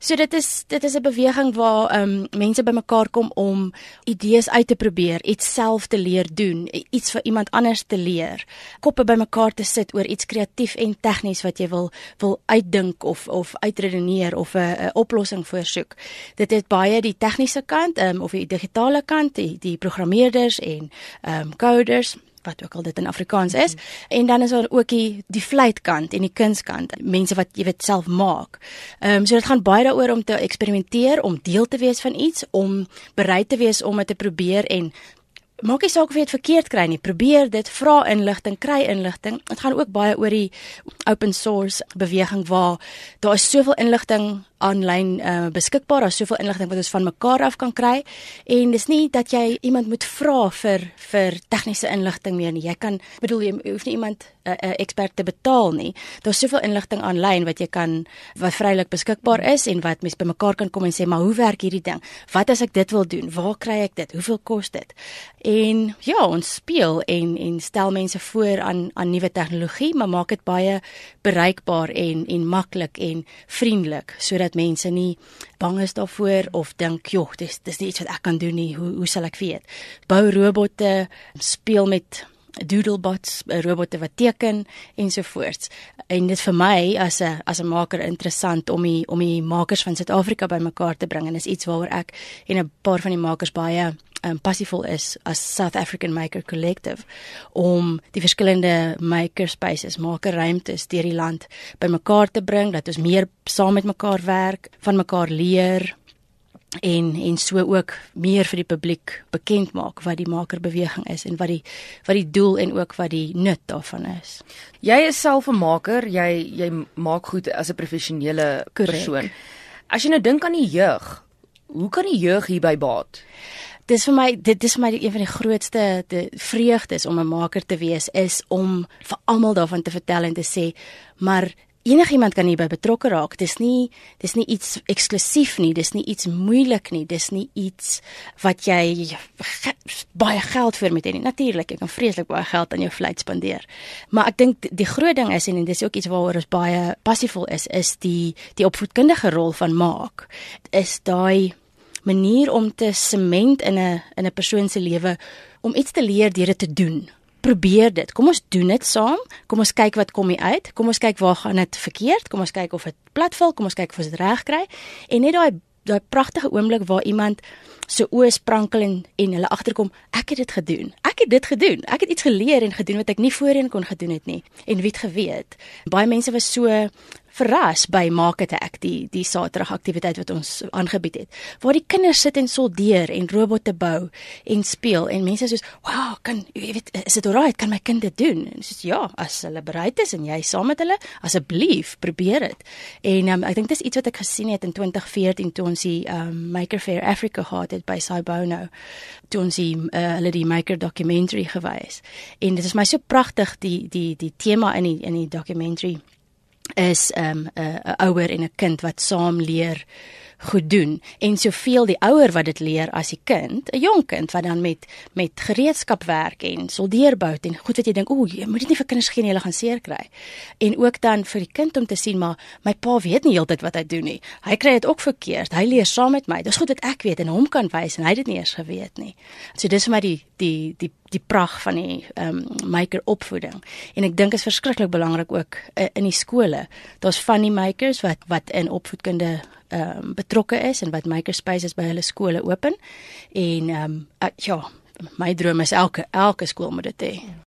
So dit is dit is 'n beweging waar ehm um, mense bymekaar kom om idees uit te probeer, iets self te leer doen, iets vir iemand anders te leer. Koppe bymekaar te sit oor iets kreatief en tegnies wat jy wil wil uitdink of of uitredeneer of 'n oplossing voorsoek. Dit het baie die tegniese kant ehm um, of die digitale kant, die, die programmeerders en ehm um, coders wat ook al dit in Afrikaans is mm -hmm. en dan is daar ook die die vleitkant en die kunskant mense wat jy weet self maak. Ehm um, so dit gaan baie daaroor om te eksperimenteer, om deel te wees van iets, om bereid te wees om dit te probeer en maak nie saak of jy dit verkeerd kry nie. Probeer dit, vra inligting, kry inligting. Dit gaan ook baie oor die open source beweging waar daar is soveel inligting aanlyn uh, beskikbaar. Daar's soveel inligting wat ons van mekaar af kan kry en dis nie dat jy iemand moet vra vir vir tegniese inligting meer nie. Jy kan bedoel jy hoef nie iemand 'n uh, uh, ekspert te betaal nie. Daar's soveel inligting aanlyn wat jy kan wat vrylik beskikbaar is en wat mens bymekaar kan kom en sê, "Maar hoe werk hierdie ding? Wat as ek dit wil doen? Waar kry ek dit? Hoeveel kos dit?" En ja, ons speel en en stel mense voor aan aan nuwe tegnologie, maar maak dit baie bereikbaar en en maklik en vriendelik sodat dat mense nie bang is daarvoor of dink, "Jog, dis dis nie iets wat ek kan doen nie. Hoe hoe sal ek weet?" Bou robotte, speel met doodlebots, robotte wat teken ensovoorts. En dit vir my as 'n as 'n maker interessant om die om die makers van Suid-Afrika bymekaar te bring en is iets waaroor ek en 'n paar van die makers baie um, passievol is as South African Maker Collective om die verskillende maker spaces, maker ruimtes deur die land bymekaar te bring dat ons meer saam met mekaar werk, van mekaar leer en en so ook meer vir die publiek bekend maak wat die makerbeweging is en wat die wat die doel en ook wat die nut daarvan is. Jy is self 'n maker, jy jy maak goed as 'n professionele persoon. As jy nou dink aan die jeug, hoe kan die jeug hierby baat? Dis vir my dit is vir my een van die grootste die vreugdes om 'n maker te wees is om vir almal daarvan te vertel en te sê maar enigiemand kan hierby betrokke raak. Dis nie dis nie iets eksklusief nie. Dis nie iets moeilik nie. Dis nie iets wat jy ge, baie geld vir moet hê nie. Natuurlik jy kan vreeslik baie geld aan jou vlei spandeer. Maar ek dink die groot ding is en dis ook iets waaroor ons baie passievol is is die die opvoedkundige rol van maak. Is daai manier om te sement in 'n in 'n persoon se lewe om iets te leer deur dit te doen. Probeer dit. Kom ons doen dit saam. Kom ons kyk wat kom hier uit. Kom ons kyk waar gaan dit verkeerd. Kom ons kyk of dit platval. Kom ons kyk of ons dit reg kry. En net daai daai pragtige oomblik waar iemand se oë sprankel en en hulle agterkom, ek het dit gedoen. Ek het dit gedoen. Ek het iets geleer en gedoen wat ek nie voorheen kon gedoen het nie. En wie het geweet? Baie mense was so verras by maak dit ek die die Saterdag aktiwiteit wat ons aangebied het waar die kinders sit en soldeer en robotte bou en speel en mense soos wow kan jy weet is dit alright? Kan my kind dit doen? En soos ja as hulle bereid is en jy saam met hulle asseblief probeer dit. En um, ek dink dis iets wat ek gesien het in 2014 toe ons die um, Maker Fair Africa gehad het by Saibono toe ons die uh, hulle die Maker documentary gewys. En dit is my so pragtig die die die tema in die in die documentary is 'n um, 'n ouer en 'n kind wat saam leer goed doen en soveel die ouer wat dit leer as die kind, 'n jong kind wat dan met met gereedskap werk en soldeerbou en goed wat jy dink, o, jy moet dit nie vir kinders gee nie, hulle gaan seer kry. En ook dan vir die kind om te sien maar my pa weet nie heeltyd wat hy doen nie. Hy kry dit ook verkeerd. Hy leer saam met my. Dis goed dat ek weet en hom kan wys en hy dit nie eens geweet nie. So dis vir my die die die die prag van die ehm um, maker opvoeding. En ek dink is verskriklik belangrik ook uh, in die skole. Daar's van die makers wat wat in opvoedkunde ehm um, betrokke is en wat makerspaces by hulle skole open. En ehm um, ja, my droom is elke elke skool moet dit hê.